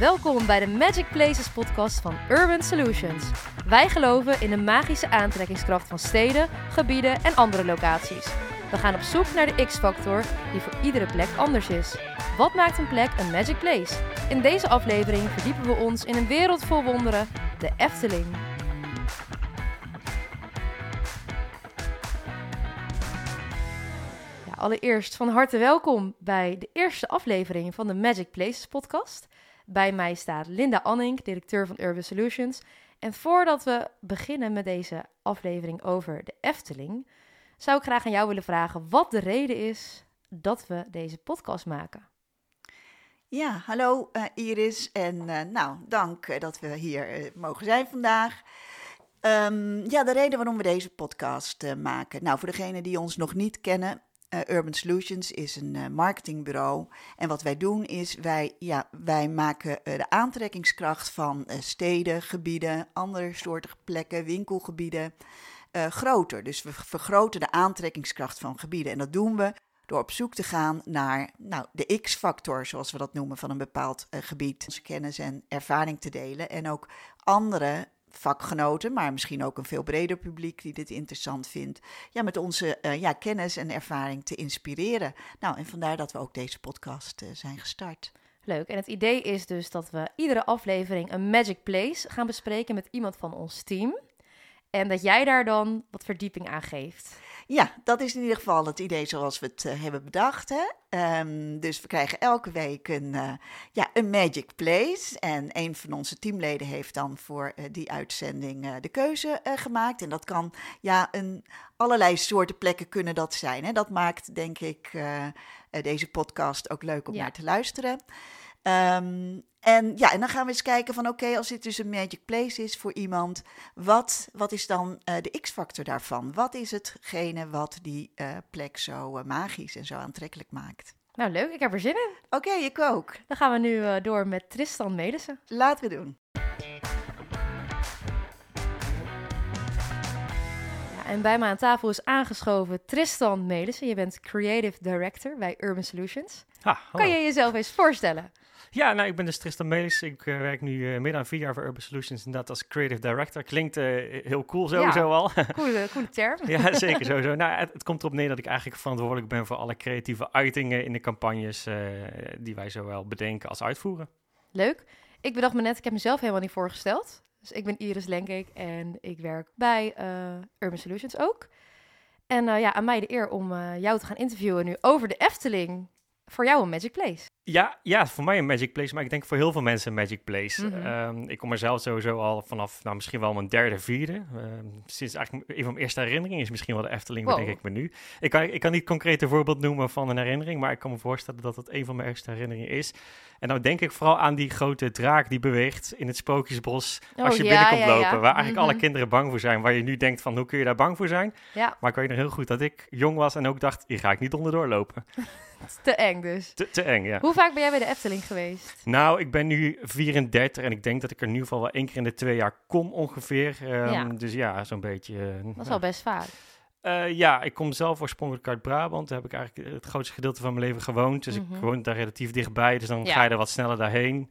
Welkom bij de Magic Places podcast van Urban Solutions. Wij geloven in de magische aantrekkingskracht van steden, gebieden en andere locaties. We gaan op zoek naar de X-factor die voor iedere plek anders is. Wat maakt een plek een Magic Place? In deze aflevering verdiepen we ons in een wereld vol wonderen, de Efteling. Allereerst van harte welkom bij de eerste aflevering van de Magic Places podcast. Bij mij staat Linda Anning, directeur van Urban Solutions. En voordat we beginnen met deze aflevering over de Efteling, zou ik graag aan jou willen vragen wat de reden is dat we deze podcast maken. Ja, hallo uh, Iris en uh, nou, dank uh, dat we hier mogen zijn vandaag. Um, ja, de reden waarom we deze podcast maken. Nou, voor degenen die ons nog niet kennen, uh, Urban Solutions is een uh, marketingbureau. En wat wij doen is, wij, ja, wij maken uh, de aantrekkingskracht van steden, gebieden, andere soorten plekken, winkelgebieden groter. Dus we vergroten de aantrekkingskracht van gebieden. En dat doen we door op zoek te gaan naar nou, de X-factor, zoals we dat noemen, van een bepaald gebied. Onze kennis en ervaring te delen en ook andere vakgenoten, maar misschien ook een veel breder publiek die dit interessant vindt, ja, met onze uh, ja, kennis en ervaring te inspireren. Nou, en vandaar dat we ook deze podcast uh, zijn gestart. Leuk. En het idee is dus dat we iedere aflevering een Magic Place gaan bespreken met iemand van ons team. En dat jij daar dan wat verdieping aan geeft. Ja, dat is in ieder geval het idee zoals we het uh, hebben bedacht. Hè? Um, dus we krijgen elke week een, uh, ja, een Magic Place. En een van onze teamleden heeft dan voor uh, die uitzending de keuze gemaakt. En dat kan, ja, een, allerlei soorten plekken kunnen dat zijn. Hè? Dat maakt, denk ik, deze podcast ook leuk om ja. naar te luisteren. Um, en ja, en dan gaan we eens kijken van oké, okay, als dit dus een magic place is voor iemand, wat, wat is dan uh, de x-factor daarvan? Wat is hetgene wat die uh, plek zo uh, magisch en zo aantrekkelijk maakt? Nou leuk, ik heb er zin in. Oké, okay, ik ook. Dan gaan we nu door met Tristan Melissen. Laten we doen. Ja, en bij me aan tafel is aangeschoven Tristan Melissen. Je bent Creative Director bij Urban Solutions. Ah, kan je jezelf eens voorstellen? Ja, nou, ik ben dus Tristan Melis. Ik uh, werk nu uh, meer dan vier jaar voor Urban Solutions, inderdaad als creative director. Klinkt uh, heel cool sowieso ja, al. Coole, coole term. ja, zeker sowieso. Nou, het, het, komt erop neer dat ik eigenlijk verantwoordelijk ben voor alle creatieve uitingen in de campagnes die wij zowel bedenken als uitvoeren. Leuk. Ik bedacht me net, ik heb mezelf helemaal niet voorgesteld. Dus ik ben Iris Lenkeek en ik werk bij Urban Solutions ook. En ja, aan mij de eer om jou te gaan interviewen nu over de Efteling voor jou een Magic Place. Ja, ja, voor mij een Magic Place, maar ik denk voor heel veel mensen een Magic Place. Mm -hmm. um, ik kom er zelf sowieso al vanaf, nou, misschien wel mijn derde, vierde. Um, sinds eigenlijk een van mijn eerste herinneringen is misschien wel de Efteling, wow. denk ik me nu. Ik kan, ik kan niet concreet een voorbeeld noemen van een herinnering, maar ik kan me voorstellen dat het een van mijn eerste herinneringen is. En dan denk ik vooral aan die grote draak die beweegt in het Sprookjesbos oh, als je ja, binnenkomt ja, lopen. ja. Waar eigenlijk mm -hmm. alle kinderen bang voor zijn. Waar je nu denkt van, hoe kun je daar bang voor zijn? Maar ik weet nog heel goed dat ik jong was en ook dacht, hier ga ik niet onderdoor lopen. Te eng dus. Te, te, eng, ja. Hoe vaak ben jij bij de Efteling geweest? Nou, ik ben nu 34 en ik denk dat ik er in ieder geval wel één keer in de twee jaar kom ongeveer. Um, Ja. Dus ja, zo'n beetje. uh, Dat is nou. wel best vaak. Uh, ja, ik kom zelf oorspronkelijk uit Brabant. Daar heb ik eigenlijk het grootste gedeelte van mijn leven gewoond. Dus Mhm. ik woon daar relatief dichtbij. Dus dan Ja. ga je er wat sneller daarheen.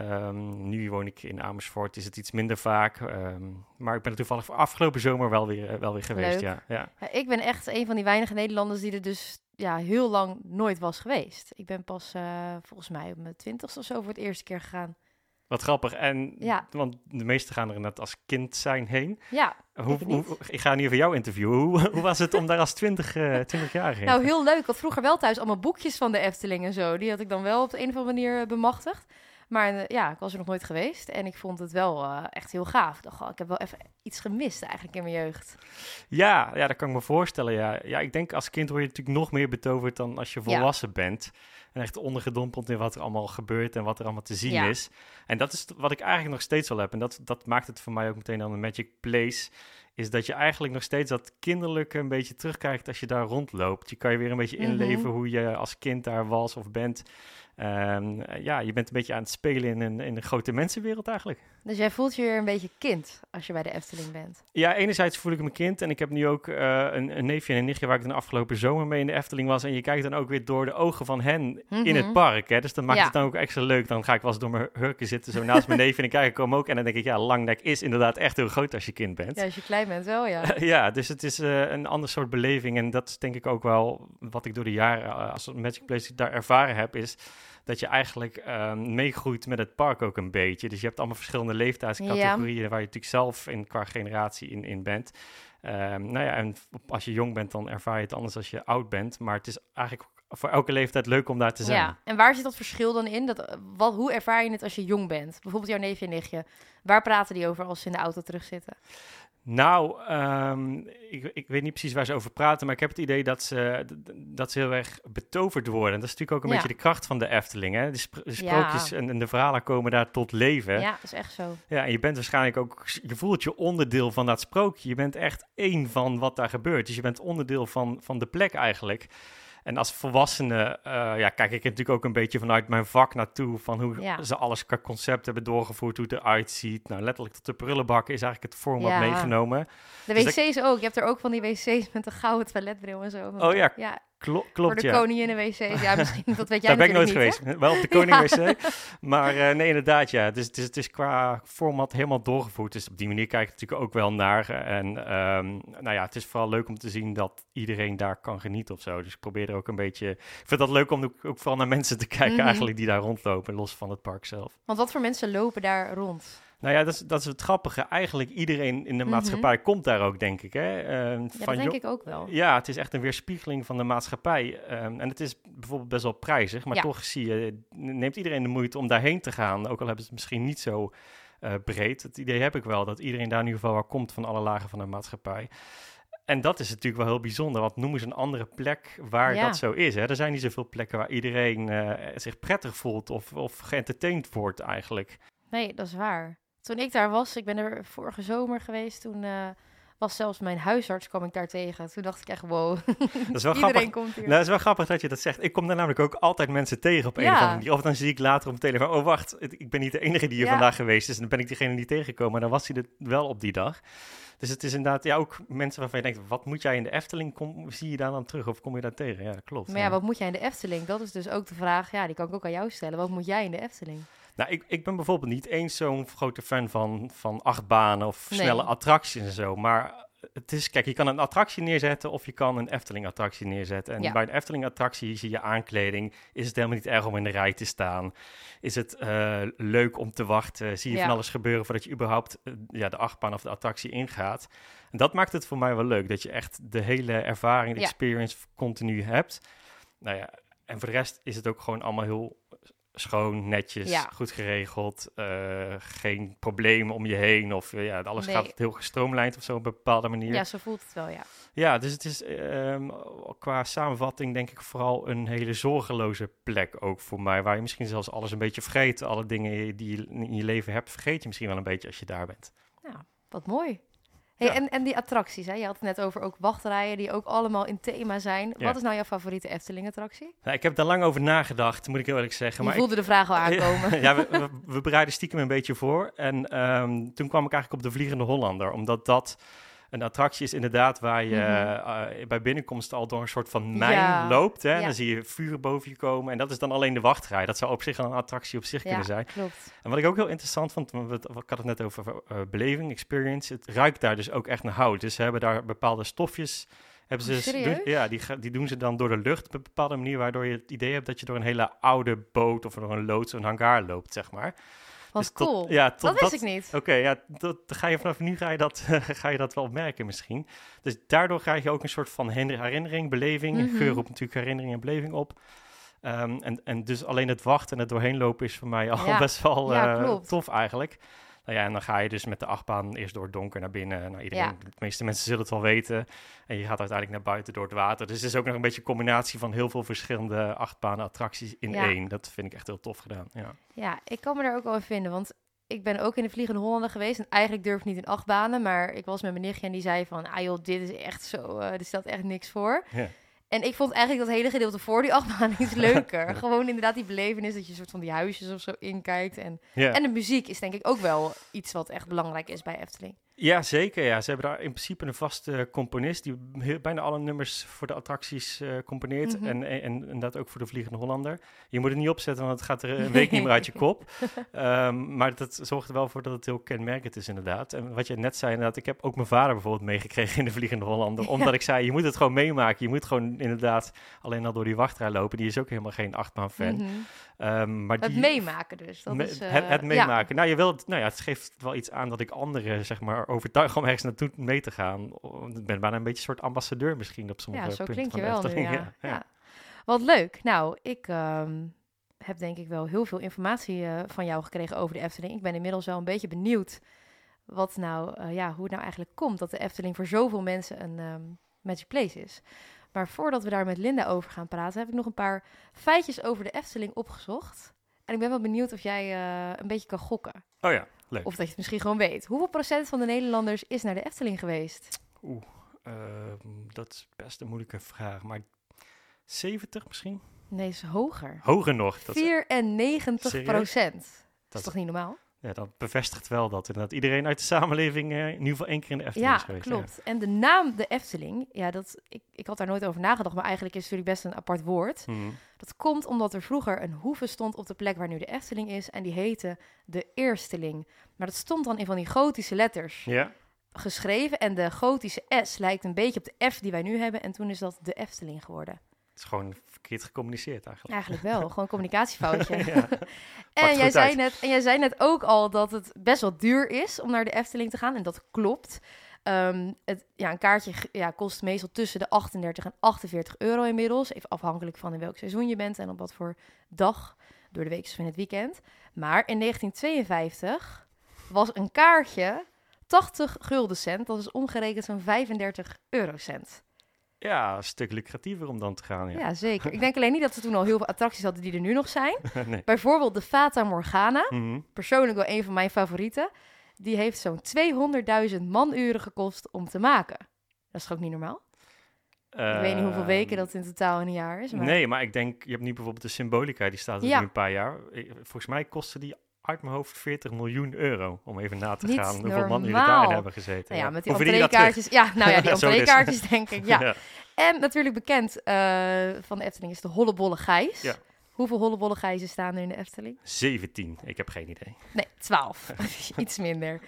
Um, nu woon ik in Amersfoort, is het iets minder vaak. Um, maar ik ben er toevallig voor afgelopen zomer wel weer, uh, wel weer geweest. Ja. Ja, ik ben echt een van die weinige Nederlanders die er dus ja, heel lang nooit was geweest. Ik ben pas uh, volgens mij op mijn twintigste of zo voor het eerste keer gegaan. Wat grappig. En, Ja. Want de meesten gaan er inderdaad als kind zijn heen. Ja, Hoe, Ik niet. hoe, ik ga nu even jou interviewen. Hoe, hoe was het om daar als 20, uh, 20 jaar heen? nou heel leuk. Ik had vroeger wel thuis allemaal boekjes van de Efteling en zo. Die had ik dan wel op de een of andere manier eh, bemachtigd. Maar uh, ja, ik was er nog nooit geweest en ik vond het wel uh, echt heel gaaf. Ik dacht, oh, ik heb wel even iets gemist eigenlijk in mijn jeugd. Ja, ja, dat kan ik me voorstellen. Ja. ja, ik denk als kind word je natuurlijk nog meer betoverd dan als je volwassen ja. bent. En echt ondergedompeld in wat er allemaal gebeurt en wat er allemaal te zien Ja. is. En dat is wat ik eigenlijk nog steeds wel heb. En dat, dat maakt het voor mij ook meteen dan een magic place. Is dat je eigenlijk nog steeds dat kinderlijke een beetje terugkrijgt als je daar rondloopt. Je kan je weer een beetje Mhm. inleven hoe je als kind daar was of bent. Um, ja, je bent een beetje aan het spelen in in een grote mensenwereld eigenlijk. Dus jij voelt je weer een beetje kind als je bij de Efteling bent? Ja, enerzijds voel ik me kind. En ik heb nu ook uh, een, een, neefje en een nichtje waar ik de afgelopen zomer mee in de Efteling was. En je kijkt dan ook weer door de ogen van hen in het mhm. park. Hè? Dus dat maakt het dan ook extra leuk. Dan ga ik wel eens door mijn hurken zitten, zo naast mijn neefje. En ik kijk ik hem ook. En dan denk ik, ja, Langnek is inderdaad echt heel groot als je kind bent. Ja, als je klein bent wel, ja. ja, dus het is uh, een ander soort beleving. En dat is denk ik ook wel wat ik door de jaren uh, als Magic Place daar ervaren heb, is dat je eigenlijk uh, meegroeit met het park ook een beetje. Dus je hebt allemaal verschillende leeftijdscategorieën waar je natuurlijk zelf in qua generatie in, in bent. Um, nou ja, en als je jong bent, dan ervaar je het anders als je oud bent. Maar het is eigenlijk voor elke leeftijd leuk om daar te zijn. Ja, en waar zit dat verschil dan in? Dat, wat, hoe ervaar je het als je jong bent? Bijvoorbeeld jouw neefje en nichtje. Waar praten die over als ze in de auto terugzitten? Nou, ehm, ik, ik, weet niet precies waar ze over praten, maar ik heb het idee dat ze, dat ze heel erg betoverd worden. En dat is natuurlijk ook een beetje de kracht van de Efteling. Hè? De, sprookjes en, en, de verhalen komen daar tot leven. Ja, dat is echt zo. Ja, en je bent waarschijnlijk ook, je voelt je onderdeel van dat sprookje. Je bent echt één van wat daar gebeurt. Dus je bent onderdeel van, van de plek eigenlijk. En als volwassene uh, ja, kijk ik natuurlijk ook een beetje vanuit mijn vak naartoe. Van hoe ze alles qua concept hebben doorgevoerd, hoe het eruit ziet. Nou, letterlijk tot de prullenbakken is eigenlijk het format ja. meegenomen. De dus wc's ook. Je hebt er ook van die wc's met een gouden toiletbril en zo. Oh ja, ja klopt, Voor de ja. in wc's. Ja, misschien, dat weet jij Daar ben ik nooit geweest. Wel op de koning wc. Maar uh, nee, inderdaad, ja. Dus het is, het is qua format helemaal doorgevoerd. Dus op die manier kijk ik natuurlijk ook wel naar. En um, nou ja, het is vooral leuk om te zien dat iedereen daar kan genieten of zo. Dus ik probeer er ook een beetje... Ik vind dat leuk om ook, ook vooral naar mensen te kijken mm eigenlijk die daar rondlopen, los van het park zelf. Want wat voor mensen lopen daar rond? Nou ja, dat is, dat is het grappige. Eigenlijk iedereen in de mhm. maatschappij komt daar ook, denk ik. Hè? Uh, ja, dat denk ik ook wel. Ja, het is echt een weerspiegeling van de maatschappij. Ehm, en het is bijvoorbeeld best wel prijzig, maar toch zie je, neemt iedereen de moeite om daarheen te gaan. Ook al hebben ze het misschien niet zo uh, breed. Het idee heb ik wel, dat iedereen daar in ieder geval waar komt van alle lagen van de maatschappij. En dat is natuurlijk wel heel bijzonder, want noem eens een andere plek waar dat zo is. Hè? Er zijn niet zoveel plekken waar iedereen uh, zich prettig voelt of, of geëntertained wordt eigenlijk. Nee, dat is waar toen ik daar was, ik ben er vorige zomer geweest, toen uh, was zelfs mijn huisarts kwam ik daar tegen. Toen dacht ik echt, wow, dat is wel grappig. komt hier. Nou, dat is wel grappig dat je dat zegt. Ik kom daar namelijk ook altijd mensen tegen op een of andere manier. Of dan zie ik later op mijn telefoon, oh wacht, ik ben niet de enige die hier vandaag geweest is. En dan ben ik diegene die tegengekomen, maar dan was hij er wel op die dag. Dus het is inderdaad ja, ook mensen waarvan je denkt, wat moet jij in de Efteling? Kom, zie je daar dan terug of kom je daar tegen? Ja, dat klopt. Maar ja, wat moet jij in de Efteling? Dat is dus ook de vraag, ja, die kan ik ook aan jou stellen. Wat moet jij in de Efteling? Nou, ik, ik ben bijvoorbeeld niet eens zo'n grote fan van, van achtbanen of snelle attracties en zo. Maar het is, kijk, je kan een attractie neerzetten of je kan een Efteling-attractie neerzetten. En bij een Efteling-attractie zie je aankleding. Is het helemaal niet erg om in de rij te staan? Is het uh, leuk om te wachten? Zie je van alles gebeuren voordat je überhaupt uh, ja, de achtbaan of de attractie ingaat? En dat maakt het voor mij wel leuk, dat je echt de hele ervaring, de experience continu hebt. Nou ja, en voor de rest is het ook gewoon allemaal heel schoon, netjes, goed geregeld. Uh, geen problemen om je heen. Of uh, ja, alles gaat heel gestroomlijnd of zo op een bepaalde manier. Ja, zo voelt het wel, ja. Ja, dus het is um, qua samenvatting denk ik vooral een hele zorgeloze plek ook voor mij. Waar je misschien zelfs alles een beetje vergeet. Alle dingen die je in je leven hebt, vergeet je misschien wel een beetje als je daar bent. Nou, wat mooi. Hey, en, en die attracties, hè? je had het net over ook wachtrijen die ook allemaal in thema zijn. Wat is nou jouw favoriete Efteling-attractie? Nou, ik heb daar lang over nagedacht, moet ik eerlijk zeggen. Je maar voelde de vraag al aankomen. ja, we, we, bereiden stiekem een beetje voor. En um, toen kwam ik eigenlijk op de Vliegende Hollander, omdat dat een attractie is inderdaad waar je mhm. eh, bij binnenkomst al door een soort van mijn loopt. Hè? Dan zie je vuren boven je komen. En dat is dan alleen de wachtrij. Dat zou op zich een attractie op zich kunnen zijn. Klopt. En wat ik ook heel interessant vond, ik had het net over uh, beleving, experience. Het ruikt daar dus ook echt naar hout. Dus ze hebben daar bepaalde stofjes. Hebben ze, oh, doen, ja, die, die doen ze dan door de lucht op een bepaalde manier, waardoor je het idee hebt dat je door een hele oude boot of door een loods, een hangar loopt, zeg maar. Wat dus cool. ja, tot dat wist ik niet. Oké, ja, dat, ga je vanaf nu ga je, dat, ga je dat wel merken misschien. Dus daardoor krijg je ook een soort van herinnering, beleving. Mm Geur op natuurlijk herinnering en beleving op. Um, en, en dus alleen het wachten en het doorheen lopen is voor mij al best wel uh, tof eigenlijk. Nou ja, en dan ga je dus met de achtbaan eerst door het donker naar binnen. Nou, iedereen, De meeste mensen zullen het wel weten. En je gaat uiteindelijk naar buiten door het water. Dus het is ook nog een beetje een combinatie van heel veel verschillende achtbanen attracties in één. Dat vind ik echt heel tof gedaan. Ja. ja, ik kan me daar ook wel in vinden. Want ik ben ook in de Vliegende Hollander geweest. En eigenlijk durf ik niet in achtbanen. Maar ik was met mijn nichtje en die zei van... Ah joh, dit is echt zo... Uh, dit stelt echt niks voor. Ja. En ik vond eigenlijk dat hele gedeelte voor die achtbaan iets leuker. Gewoon inderdaad die belevenis dat je soort van die huisjes of zo inkijkt. En, en de muziek is denk ik ook wel iets wat echt belangrijk is bij Efteling. Ja, zeker. Ja. Ze hebben daar in principe een vaste componist die bijna alle nummers voor de attracties uh, componeert. Mhm. en, en, en, dat ook voor de Vliegende Hollander. Je moet het niet opzetten, want het gaat er een week niet meer uit je kop. Um, maar dat zorgt er wel voor dat het heel kenmerkend is, inderdaad. En wat je net zei, inderdaad, ik heb ook mijn vader bijvoorbeeld meegekregen in de Vliegende Hollander. Omdat ik zei, je moet het gewoon meemaken. Je moet gewoon inderdaad alleen al door die wachtrij lopen. Die is ook helemaal geen achtbaan-fan. Mm um, maar het meemaken dus. Dat is, uh, het, het, meemaken. Nou, je wilt, nou ja, het geeft wel iets aan dat ik anderen, zeg maar, overtuig om ergens naartoe mee te gaan. Ik ben bijna een beetje een soort ambassadeur misschien op sommige ja, zo punten klink je wel nu, ja. ja. Wat leuk. Nou, ik ehm, heb denk ik wel heel veel informatie uh, van jou gekregen over de Efteling. Ik ben inmiddels wel een beetje benieuwd wat nou, uh, ja, hoe het nou eigenlijk komt dat de Efteling voor zoveel mensen een um, magic place is. Maar voordat we daar met Linda over gaan praten, heb ik nog een paar feitjes over de Efteling opgezocht. En ik ben wel benieuwd of jij uh, een beetje kan gokken. Oh ja. Of dat je het misschien gewoon weet. Hoeveel procent van de Nederlanders is naar de Efteling geweest? Oeh, uh, dat is best een moeilijke vraag. Maar 70 misschien? Nee, is hoger. Hoger nog. Dat 94 procent. Dat is toch niet normaal? Ja, dat bevestigt wel dat inderdaad iedereen uit de samenleving uh, in ieder geval één keer in de Efteling ja, is geweest. Klopt. Ja, klopt. En de naam de Efteling, ja, dat, ik, ik had daar nooit over nagedacht, maar eigenlijk is het natuurlijk best een apart woord. Hmm. Dat komt omdat er vroeger een hoeve stond op de plek waar nu de Efteling is en die heette de Eersteling. Maar dat stond dan in van die gotische letters. Ja. Geschreven en de gotische S lijkt een beetje op de F die wij nu hebben en toen is dat de Efteling geworden. Het is gewoon verkeerd gecommuniceerd eigenlijk. Eigenlijk wel, gewoon een communicatiefoutje. en, jij zei net, en jij zei net ook al dat het best wel duur is om naar de Efteling te gaan. En dat klopt. Um, het, ja, een kaartje ja, kost meestal tussen de 38 en 48 euro inmiddels. Even afhankelijk van in welk seizoen je bent en op wat voor dag. Door de week of in het weekend. Maar in 1952 was een kaartje 80 gulden cent. Dat is omgerekend zo'n 35 eurocent. Ja, een stuk lucratiever om dan te gaan. Ja. ja. zeker. Ik denk alleen niet dat ze toen al heel veel attracties hadden die er nu nog zijn. nee. Bijvoorbeeld de Fata Morgana. Mm Persoonlijk wel een van mijn favorieten. Die heeft zo'n 200.000 manuren gekost om te maken. Dat is toch ook niet normaal? ik weet niet hoeveel weken dat in totaal in een jaar is. Maar... Nee, maar ik denk, je hebt nu bijvoorbeeld de Symbolica, die staat er ja. nu een paar jaar. Volgens mij kostte die uit mijn hoofd 40 miljoen euro. Om even na te Niet gaan hoeveel man jullie daarin hebben gezeten. Nou ja, met die entreekaartjes. Ja, nou ja, die entreekaartjes denk ik. Ja. En natuurlijk bekend uh, van de Efteling is de Hollebolle Gijs. Ja. Hoeveel Hollebolle Gijzen staan er in de Efteling? 17. Ik heb geen idee. Nee, 12. Iets minder.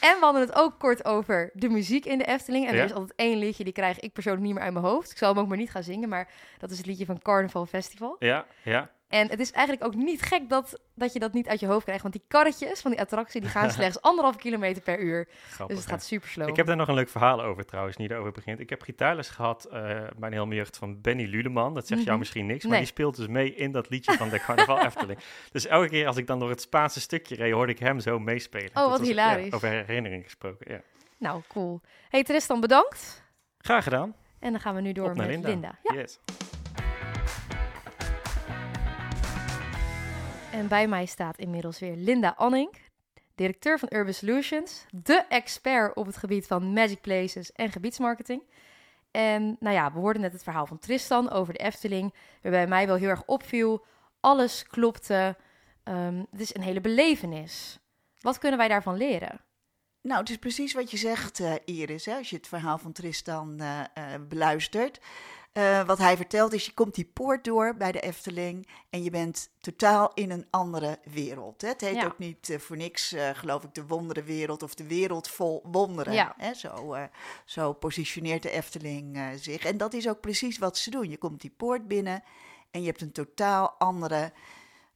En we hadden het ook kort over de muziek in de Efteling. En er is altijd één liedje, die krijg ik persoonlijk niet meer uit mijn hoofd. Ik zal hem ook maar niet gaan zingen, maar dat is het liedje van Carnival Festival. Ja, ja. En het is eigenlijk ook niet gek dat, dat je dat niet uit je hoofd krijgt. Want die karretjes van die attractie die gaan slechts anderhalf kilometer per uur. dus het gaat super slow. Ik heb daar nog een leuk verhaal over trouwens, niet over begint. Ik heb gitaarles gehad uh, een hele jeugd van Benny Ludeman. Dat zegt jou mhm. misschien niks, maar die speelt dus mee in dat liedje van de Carnaval Efteling. Dus elke keer als ik dan door het Spaanse stukje reed, hoorde ik hem zo meespelen. Oh, wat hilarisch. over herinnering gesproken, ja. Nou, cool. Hey Tristan, bedankt. Graag gedaan. En dan gaan we nu door met Linda. Linda. Ja. Yes. En bij mij staat inmiddels weer Linda Anning, directeur van Urban Solutions, de expert op het gebied van magic places en gebiedsmarketing. En nou ja, we hoorden net het verhaal van Tristan over de Efteling, waarbij mij wel heel erg opviel. Alles klopte. Um, het is een hele belevenis. Wat kunnen wij daarvan leren? Nou, het is precies wat je zegt, uh, Iris, hè, als je het verhaal van Tristan uh, beluistert. Uh, wat hij vertelt is, je komt die poort door bij de Efteling en je bent totaal in een andere wereld. Hè? Het heet ook niet uh, voor niks, uh, geloof ik, de wonderenwereld of de wereld vol wonderen. Ja. Hè? Zo, zo positioneert de Efteling zich. En dat is ook precies wat ze doen. Je komt die poort binnen en je hebt een totaal andere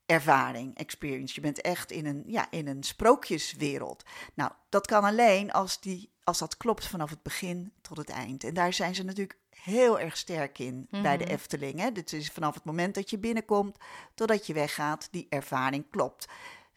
ervaring, experience. Je bent echt in een, ja, in een sprookjeswereld. Nou, dat kan alleen als, die, als dat klopt vanaf het begin tot het eind. En daar zijn ze natuurlijk heel erg sterk in bij de mhm. Efteling. Hè? Dit is vanaf het moment dat je binnenkomt totdat je weggaat, die ervaring klopt.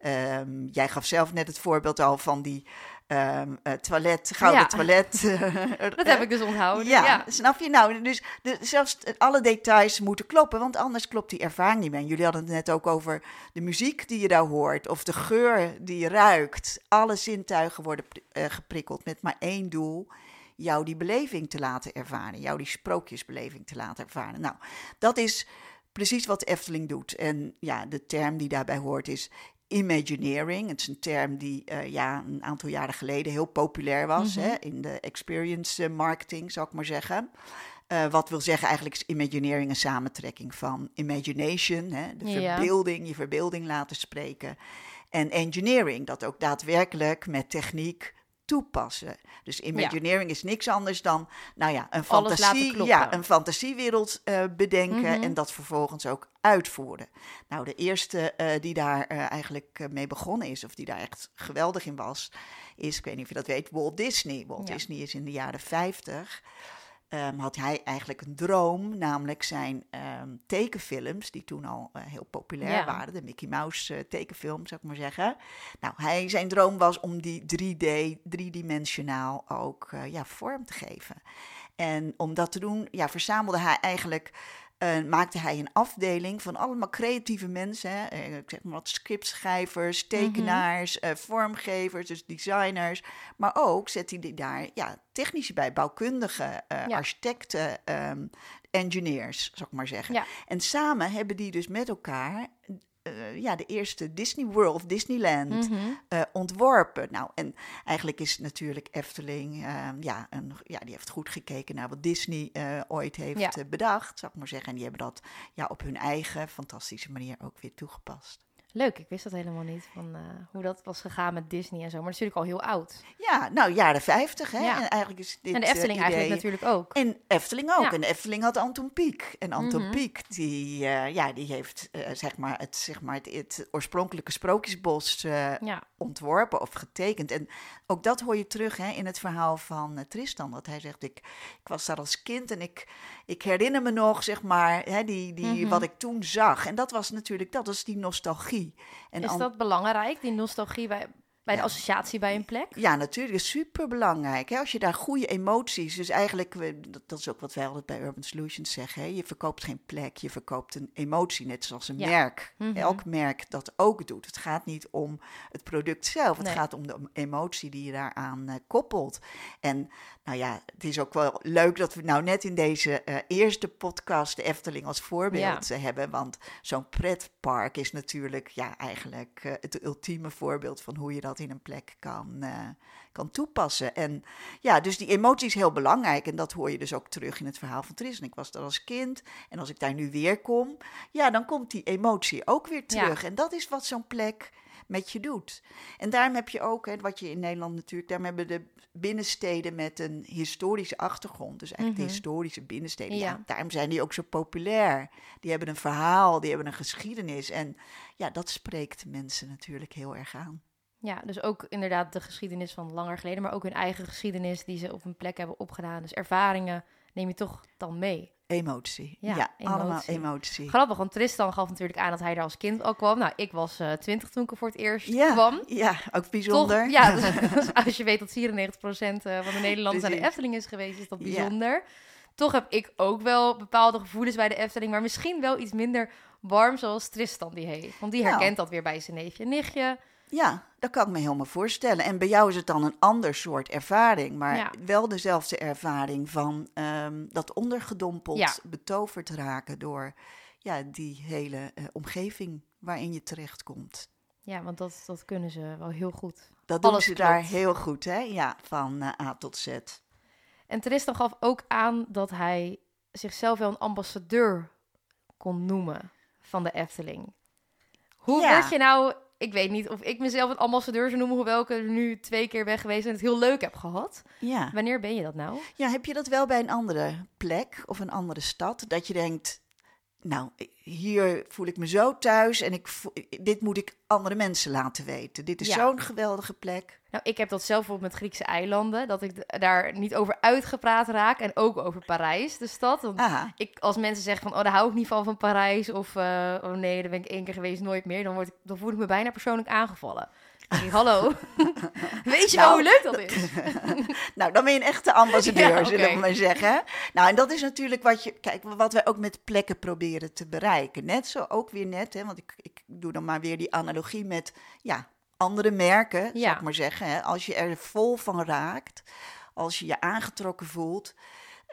Um, jij gaf zelf net het voorbeeld al van die um, uh, toilet, gouden toilet. dat heb ik dus onthouden. Ja, ja. snap je? Nou, dus de, zelfs alle details moeten kloppen, want anders klopt die ervaring niet meer. jullie hadden het net ook over de muziek die je daar hoort, of de geur die je ruikt. Alle zintuigen worden uh, geprikkeld met maar één doel jou die beleving te laten ervaren, jou die sprookjesbeleving te laten ervaren. Nou, dat is precies wat de Efteling doet. En ja, de term die daarbij hoort is Imagineering. Het is een term die uh, ja, een aantal jaren geleden heel populair was hè, in de experience marketing, zou ik maar zeggen. Uh, wat wil zeggen, eigenlijk is Imagineering een samentrekking van imagination, hè, de ja. verbeelding, je verbeelding laten spreken. En engineering, dat ook daadwerkelijk met techniek toepassen. Dus imagineering is niks anders dan, nou ja, een, fantasie, ja, een fantasiewereld uh, bedenken mhm. en dat vervolgens ook uitvoeren. Nou, de eerste uh, die daar uh, eigenlijk mee begonnen is, of die daar echt geweldig in was, is, ik weet niet of je dat weet, Walt Disney. Walt ja. Disney is in de jaren 50 um, had hij eigenlijk een droom, namelijk zijn um, tekenfilms, die toen al uh, heel populair waren, de Mickey Mouse uh, tekenfilm, zou ik maar zeggen. Nou, hij, zijn droom was om die 3D, driedimensionaal ook uh, ja, vorm te geven. En om dat te doen, ja, verzamelde hij eigenlijk uh, maakte hij een afdeling van allemaal creatieve mensen. Hè? Uh, ik zeg maar wat scriptschrijvers, mhm. tekenaars, mm -hmm. uh, vormgevers, dus designers. Maar ook zet hij daar ja, technici bij, bouwkundigen, ja. architecten, um, engineers, zou ik maar zeggen. Ja. En samen hebben die dus met elkaar uh, ja, de eerste Disney World, Disneyland, mm -hmm. uh, ontworpen. Nou, en eigenlijk is natuurlijk Efteling, uh, ja, een, ja, die heeft goed gekeken naar wat Disney uh, ooit heeft ja. bedacht, zou ik maar zeggen. En die hebben dat ja, op hun eigen fantastische manier ook weer toegepast. Leuk, ik wist dat helemaal niet, van uh, hoe dat was gegaan met Disney en zo. Maar natuurlijk al heel oud. Ja, nou, jaren 50, hè. Ja. En eigenlijk is dit En de Efteling uh, eigenlijk natuurlijk ook. En Efteling ook. Ja. En de Efteling had Anton Pieck. En Anton mm -hmm. Pieck, die, uh, ja, die heeft, zeg maar, het, zeg maar het, het oorspronkelijke Sprookjesbos ja. Ontworpen of getekend. En ook dat hoor je terug hè, in het verhaal van Tristan. Dat hij zegt, ik, ik was daar als kind en ik, ik herinner me nog, zeg maar, hè, die, die, mm -hmm. wat ik toen zag. En dat was natuurlijk, dat was die nostalgie. En is dat belangrijk, die nostalgie bij, bij de associatie bij een plek? Ja, natuurlijk. is super belangrijk. Als je daar goede emoties. Dus eigenlijk, dat is ook wat wij altijd bij Urban Solutions zeggen. Hè? Je verkoopt geen plek, je verkoopt een emotie. Net zoals een ja. merk. Mm -hmm. Elk merk dat ook doet. Het gaat niet om het product zelf. Het gaat om de emotie die je daaraan uh, koppelt. En nou ja, het is ook wel leuk dat we nou net in deze uh, eerste podcast de Efteling als voorbeeld ja. hebben. Want zo'n pretpark is natuurlijk ja, eigenlijk uh, het ultieme voorbeeld van hoe je dat in een plek kan, uh, kan toepassen. En ja, dus die emotie is heel belangrijk. En dat hoor je dus ook terug in het verhaal van Tris. En ik was daar als kind. En als ik daar nu weer kom, ja, dan komt die emotie ook weer terug. Ja. En dat is wat zo'n plek met je doet. En daarom heb je ook, hè, wat je in Nederland natuurlijk, daarom hebben de binnensteden met een historische achtergrond, dus eigenlijk mm -hmm. de historische binnensteden, ja. ja. daarom zijn die ook zo populair. Die hebben een verhaal, die hebben een geschiedenis en ja, dat spreekt mensen natuurlijk heel erg aan. Ja, dus ook inderdaad de geschiedenis van langer geleden, maar ook hun eigen geschiedenis die ze op een plek hebben opgedaan. Dus ervaringen neem je toch dan mee. Emotie. Ja, ja emotie. allemaal emotie. Grappig, want Tristan gaf natuurlijk aan dat hij er als kind al kwam. Nou, ik was uh, twintig toen ik er voor het eerst ja, kwam. Ja, ook bijzonder. Toch, ja, dus, als je weet dat 94% eh, van de Nederlanders aan de Efteling is geweest, is dat bijzonder. Ja. Toch heb ik ook wel bepaalde gevoelens bij de Efteling, maar misschien wel iets minder warm zoals Tristan die heeft. Want die herkent nou. dat weer bij zijn neefje en nichtje. Ja, dat kan ik me helemaal voorstellen. En bij jou is het dan een ander soort ervaring, maar ja. wel dezelfde ervaring van um, dat ondergedompeld, ja. betoverd raken door ja, die hele uh, omgeving waarin je terechtkomt. Ja, want dat, dat kunnen ze wel heel goed. Dat doen Alles ze klopt. daar heel goed, hè? Ja, van uh, A tot Z. En Tristan gaf ook aan dat hij zichzelf wel een ambassadeur kon noemen van de Efteling. Hoe ja. je nou ik weet niet of ik mezelf een ambassadeur zou noemen, hoewel ik er nu twee keer ben geweest en het heel leuk heb gehad. Ja. Wanneer ben je dat nou? Ja, heb je dat wel bij een andere plek of een andere stad? Dat je denkt, nou, hier voel ik me zo thuis en ik voel, dit moet ik andere mensen laten weten. Dit is ja. zo'n geweldige plek. Nou, ik heb dat zelf op met Griekse eilanden, dat ik daar niet over uitgepraat raak en ook over Parijs, de stad. Want ik, als mensen zeggen van, oh, daar hou ik niet van van Parijs of, uh, oh nee, daar ben ik één keer geweest, nooit meer, dan, word ik, dan voel ik me bijna persoonlijk aangevallen. Hallo, weet je nou, wel hoe leuk dat is? nou, dan ben je een echte ambassadeur, ja, okay. zullen we maar zeggen. Nou, en dat is natuurlijk wat je, kijk, wat wij ook met plekken proberen te bereiken. Net zo ook weer net, hè, want ik, ik doe dan maar weer die analogie met, ja, andere merken, ja. zou ik maar zeggen. Hè, als je er vol van raakt, als je je aangetrokken voelt,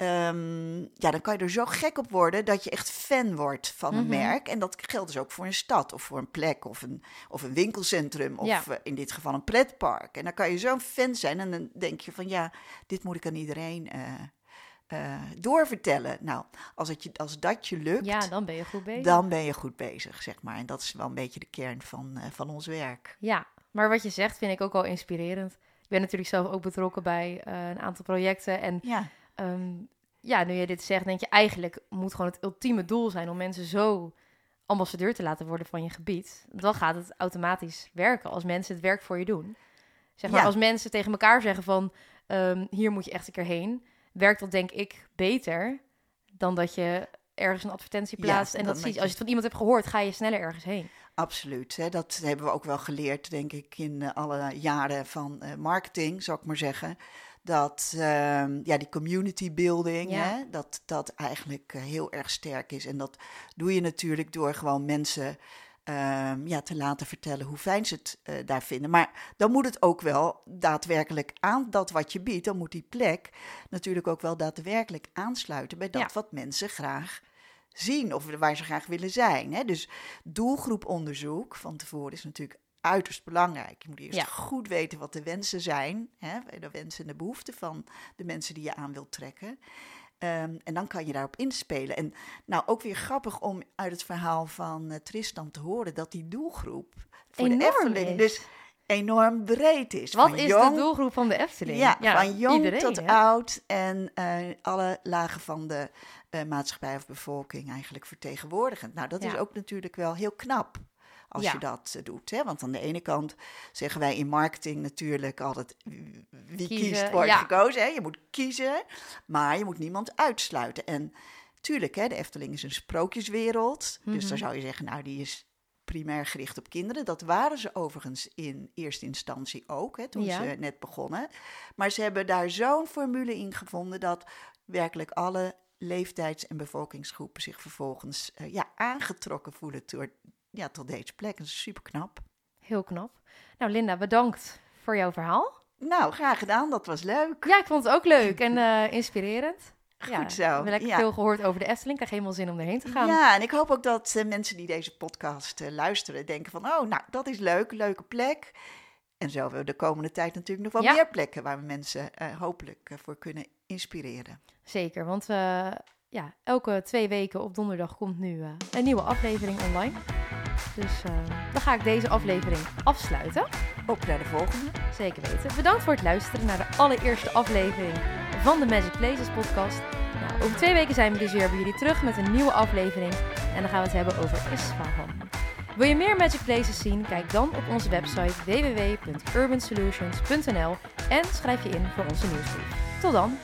ehm, ja, dan kan je er zo gek op worden dat je echt fan wordt van een Mhm. merk. En dat geldt dus ook voor een stad of voor een plek of een, of een winkelcentrum of Ja. eh, in dit geval een pretpark. En dan kan je zo'n fan zijn en dan denk je van ja, dit moet ik aan iedereen eh, eh, doorvertellen. Nou, als, het je, als dat je lukt, Ja, dan ben je goed bezig. dan ben je goed bezig, zeg maar. En dat is wel een beetje de kern van, van ons werk. Ja, maar wat je zegt vind ik ook wel inspirerend. Ik ben natuurlijk zelf ook betrokken bij een aantal projecten. En Ja, ehm, ja, nu je dit zegt, denk je eigenlijk moet gewoon het ultieme doel zijn om mensen zo ambassadeur te laten worden van je gebied. Dan gaat het automatisch werken als mensen het werk voor je doen. Zeg maar, Ja. als mensen tegen elkaar zeggen van ehm, hier moet je echt een keer heen, werkt dat denk ik beter dan dat je ergens een advertentie Ja, plaatst en dat dat ziet. je- Als je het van iemand hebt gehoord, ga je sneller ergens heen. absoluut. Hè. Dat hebben we ook wel geleerd, denk ik, in eh, alle jaren van eh, marketing, zou ik maar zeggen. Dat ehm, ja, die community building, Ja. hè, dat dat eigenlijk eh, heel erg sterk is. En dat doe je natuurlijk door gewoon mensen ehm, ja, te laten vertellen hoe fijn ze het eh, daar vinden. Maar dan moet het ook wel daadwerkelijk aan dat wat je biedt, dan moet die plek natuurlijk ook wel daadwerkelijk aansluiten bij dat Ja. wat mensen graag zien of waar ze graag willen zijn. Hè? Dus doelgroeponderzoek van tevoren is natuurlijk uiterst belangrijk. Je moet eerst Ja. goed weten wat de wensen zijn, hè? de wensen en de behoeften van de mensen die je aan wilt trekken. Ehm, en dan kan je daarop inspelen. En nou, ook weer grappig om uit het verhaal van eh, Tristan te horen dat die doelgroep voor de Enorm Efteling is. dus enorm breed is. Wat Van is jong- de doelgroep van de Efteling? ja, van jong iedereen, tot hè? oud en eh, alle lagen van de eh, maatschappij of bevolking eigenlijk vertegenwoordigend. Nou, dat is ook natuurlijk wel heel knap als Ja. je dat eh, doet. Hè? Want aan de ene kant zeggen wij in marketing natuurlijk altijd wie Kiezen, kiest wordt ja. gekozen. Hè? Je moet kiezen, maar je moet niemand uitsluiten. En tuurlijk, hè, de Efteling is een sprookjeswereld. Dus Mhm. dan zou je zeggen, nou die is primair gericht op kinderen. Dat waren ze overigens in eerste instantie ook, hè, toen Ja. ze net begonnen. Maar ze hebben daar zo'n formule in gevonden dat werkelijk alle leeftijds- en bevolkingsgroepen zich vervolgens eh, ja, aangetrokken voelen door, ja, tot deze plek. Dat is super knap. Heel knap. Nou, Linda, bedankt voor jouw verhaal. Nou, graag gedaan. Dat was leuk. Ja, ik vond het ook leuk en eh, inspirerend. Goed ja, zo, We hebben ja. veel gehoord over de Efteling. Ik krijg helemaal zin om erheen te gaan. Ja, en ik hoop ook dat eh, mensen die deze podcast eh, luisteren denken van... oh, nou, dat is leuk, leuke plek. En zo hebben we de komende tijd natuurlijk nog wel Ja. meer plekken... waar we mensen hopelijk voor kunnen inspireren. Zeker, want ja, elke twee weken op donderdag komt nu een nieuwe aflevering online. Dus eh, dan ga ik deze aflevering afsluiten. Op naar de volgende. Zeker weten. Bedankt voor het luisteren naar de allereerste aflevering van de Magic Places podcast. Nou, over twee weken zijn we dus weer bij jullie terug met een nieuwe aflevering. En dan gaan we het hebben over Isfahan. Wil je meer Magic Places zien? Kijk dan op onze website www.urbansolutions.nl en schrijf je in voor onze nieuwsbrief. Tot dan!